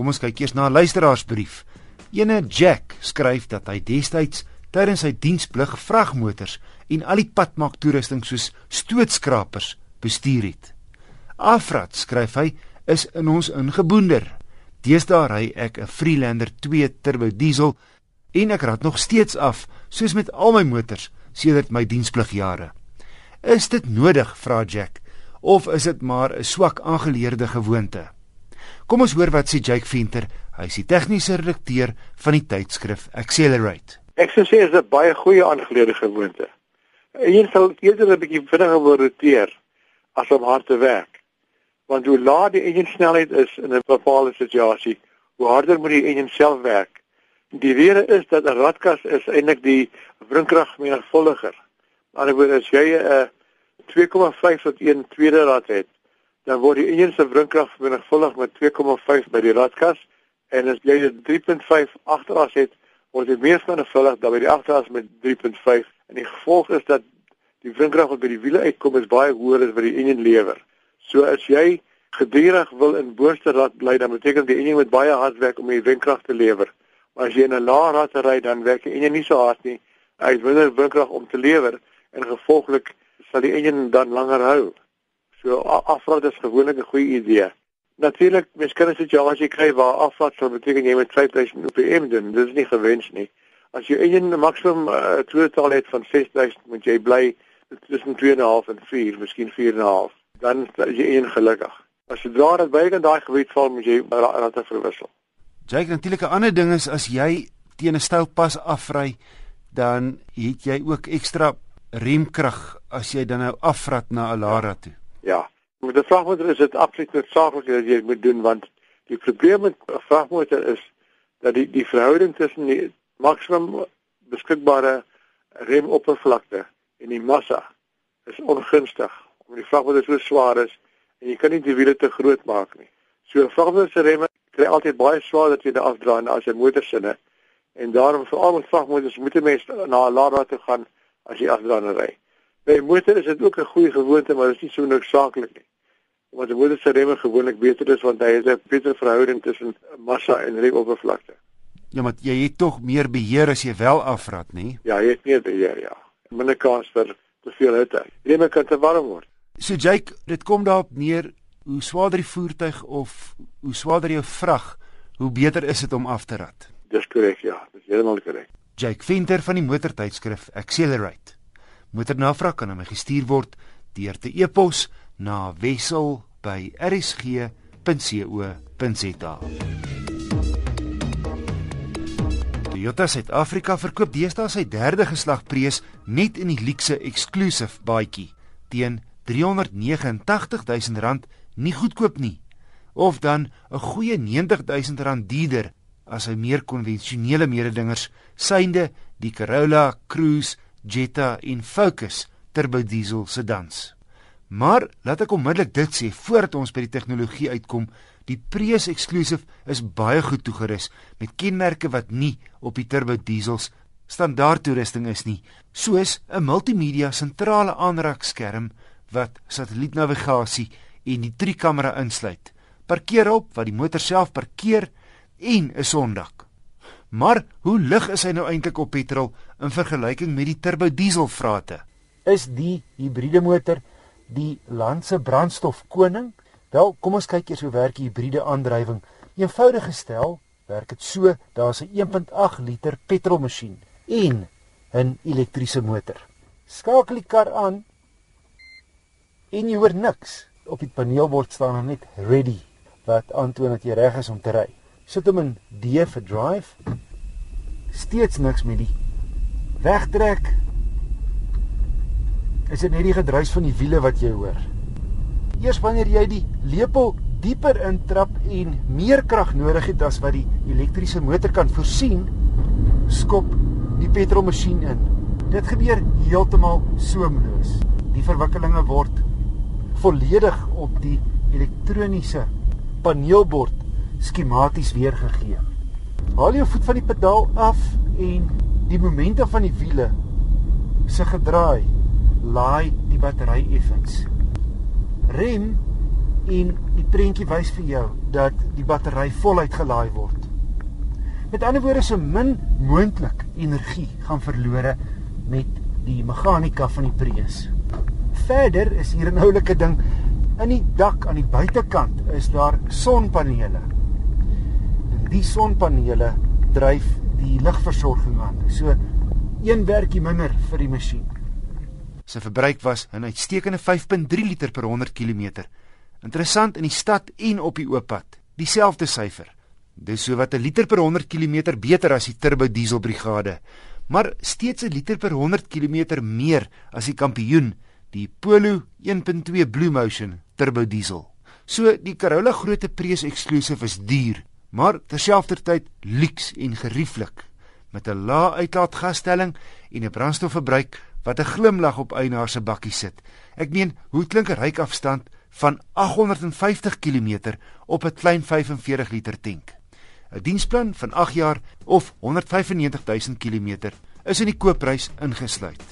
Kom ons kyk eers na 'n luisteraarsbrief. Ene Jack skryf dat hy destyds tydens sy diensplig vragmotors en al die padmaak toerusting soos stootskrapers bestuur het. Afrat skryf hy is in ons ingeboender. Deesdae ry ek 'n Freelander 2 turbo diesel en ek raad nog steeds af soos met al my motors sedert my dienspligjare. Is dit nodig, vra Jack, of is dit maar 'n swak aangeleerde gewoonte? Kom ons hoor wat sê Jake Venter, hy is die tegniese redakteur van die tydskrif Accelerate. Ek sou sê dit is 'n baie goeie aangeleerde gewoonte. Een sal eerder 'n bietjie vinniger wil roteer as om hard te werk. Want hoe laag die enjin snelheid is in 'n bepaalde situasie, hoe harder moet die enjin self werk. Die rede is dat 'n radkas is eintlik die wrinkrag menigvuldiger. Aan die ander woord as jy 'n 2,5 tot 1 tweede rad het, dan word die enjin se wrinkrag menigvuldig met 2,5 by die radkas en as jy 'n 3.5 agteras het, word dit meer menigvuldig dan by die agteras met 3.5 en die gevolg is dat die wrinkrag wat by die wiele uitkom is baie hoër as wat die enjin lewer. So as jy gedurig wil in boonste rad bly, dan beteken die enjin moet baie hard werk om die wrinkrag te lewer. Maar as jy in 'n lae rad ry, dan werk die enjin nie so hard nie. Hy het minder wrinkrag om te lewer en gevolglik sal die enjin dan langer hou. So afrat is gewoonlik 'n goeie idee. Natuurlik, mens kan 'n situasie kry waar afrat sal beteken jy moet 5000 rpm doen. Dit is nie gewens nie. As jy enjin 'n maksimum uh, totaal het van 6000, moet jy bly tussen 2.5 en 4, miskien 4.5. Dan is jy een gelukkig. As jy dra dat baie kan daai gebied val, moet jy rate verwissel. Kan natuurlik 'n ander ding is as jy teen 'n styl pas afry, dan het jy ook ekstra remkrag as jy dan nou afrat na 'n Lara toe. Ja. Met 'n vragmotor is dit absoluut noodsaaklik dat jy moet doen want die probleem met 'n vragmotor is dat die die verhouding tussen die maksimum beskikbare remoppervlakte en die massa is ongunstig omdat die vragmotor so swaar is en jy kan nie die wiele te groot maak nie. So 'n vragmotor se remme kry altyd baie swaar dat jy dit afdraai as jy motorsinne en daarom veral met vragmotors moet jy mens na 'n Lara toe gaan as jy afdraai. By motor is dit ook 'n goeie gewoonte, maar dit is nie so noodsaaklik nie. Want die motor se remme gewoonlik beter is want hy het 'n beter verhouding tussen massa en remoppervlakte. Ja, maar jy het tog meer beheer as jy wel afrat, nê? Ja, jy het meer beheer, ja. Minder kans vir te veel hitte. Remme kan te warm word. So Jake, dit kom daarop neer hoe swaarder die voertuig of hoe swaarder jou vrag, hoe beter is dit om af te rat. Dis korrek, ja. Dis heeltemal korrek. Jake Venter van die motortydskrif Accelerate. Motornavraag kan aan my gestuur word deur te e-pos na wissel@rsg.co.za. Toyota Suid-Afrika verkoop deesdae sy derde geslag Prius net in die luxe exclusive baadjie teen R389 000 nie goedkoop nie of dan 'n goeie R90 000 duurder as hy meer konvensionele mededingers synde die Corolla, Cruise Jetta en Focus turbo diesel sedans. Maar laat ek onmiddellik dit sê voordat ons by die tegnologie uitkom, die Prius Exclusive is baie goed toegerus met kenmerke wat nie op die turbo diesels standaard toerusting is nie, soos 'n multimedia sentrale aanraakskerm wat satellietnavigasie en die driekamera insluit. Parkeerhulp wat die motor self parkeer en 'n sondak. Maar hoe lig is hy nou eintlik op petrol in vergelyking met die turbo diesel vrate? Is die hibriede motor die land se brandstof koning? Wel, kom ons kyk eers hoe werk die hibriede aandrywing. Eenvoudig gestel, werk dit so: daar's 'n 1.8 liter petrolmasjien en 'n elektriese motor. Skakel die kar aan en jy hoor niks. Op die paneelbord staan dan net ready wat aantoon dat jy reg is om te ry sit hom in D vir drive. Steeds niks met die wegtrek. Is dit net die gedruis van die wiele wat jy hoor? Eers wanneer jy die lepel dieper intrap en meer krag nodig het as wat die elektriese motor kan voorsien, skop die petrolmasjien in. Dit gebeur heeltemal soemloos. Die verwikkelinge word volledig op die elektroniese paneelbord skematies weergegee. Haal jou voet van die pedaal af en die momente van die wiele se gedraai laai die battery effens. Rem en die prentjie wys vir jou dat die battery voluit gelaai word. Met ander woorde so min moontlik energie gaan verlore met die meganika van die Prius. Verder is hier 'n oulike ding in die dak aan die buitekant is daar sonpanele. Die sonpanele dryf die ligversorging aan. So een werkie minder vir die masjien. Sy verbruik was 'n uitstekende 5.3 liter per 100 km. Interessant in die stad en op die oop pad, dieselfde syfer. Dis so wat 'n liter per 100 km beter as die turbo diesel brigade, maar steeds 'n liter per 100 km meer as die kampioen, die Polo 1.2 Blue Motion turbo diesel. So die Corolla Groote Prees Exclusive is duur, maar terselfdertyd lyks en gerieflik met 'n lae uitlaatgasstelling en 'n brandstofverbruik wat 'n glimlag op eienaar se bakkie sit. Ek meen, hoe klink 'n ryk afstand van 850 km op 'n klein 45 liter tank? 'n Diensplan van 8 jaar of 195000 km is in die koopprys ingesluit.